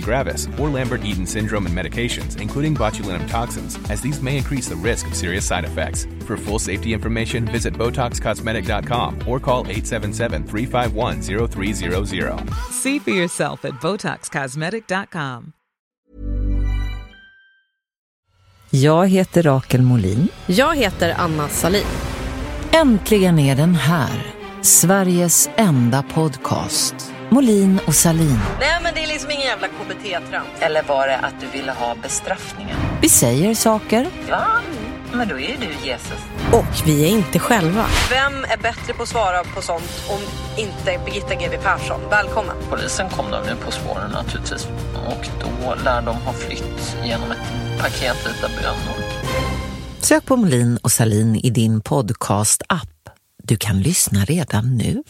gravis, or Lambert-Eaton syndrome and medications, including botulinum toxins, as these may increase the risk of serious side effects. For full safety information, visit BotoxCosmetic.com or call 877-351-0300. See for yourself at BotoxCosmetic.com. Jag heter Rachel Mohlin. Jag heter Anna Sahlin. Äntligen är den här. Sveriges enda podcast. Molin och Salin. Nej men det är liksom ingen jävla KBT-trams. Eller var det att du ville ha bestraffningen? Vi säger saker Va? Men då är ju du Jesus. Och vi är inte själva. Vem är bättre på att svara på sånt om inte Birgitta GW Persson? Välkommen. Polisen kom då nu på spåren naturligtvis. Och då lär de ha flytt genom ett paket vita bönor. Sök på Molin och Salin i din podcast-app. Du kan lyssna redan nu.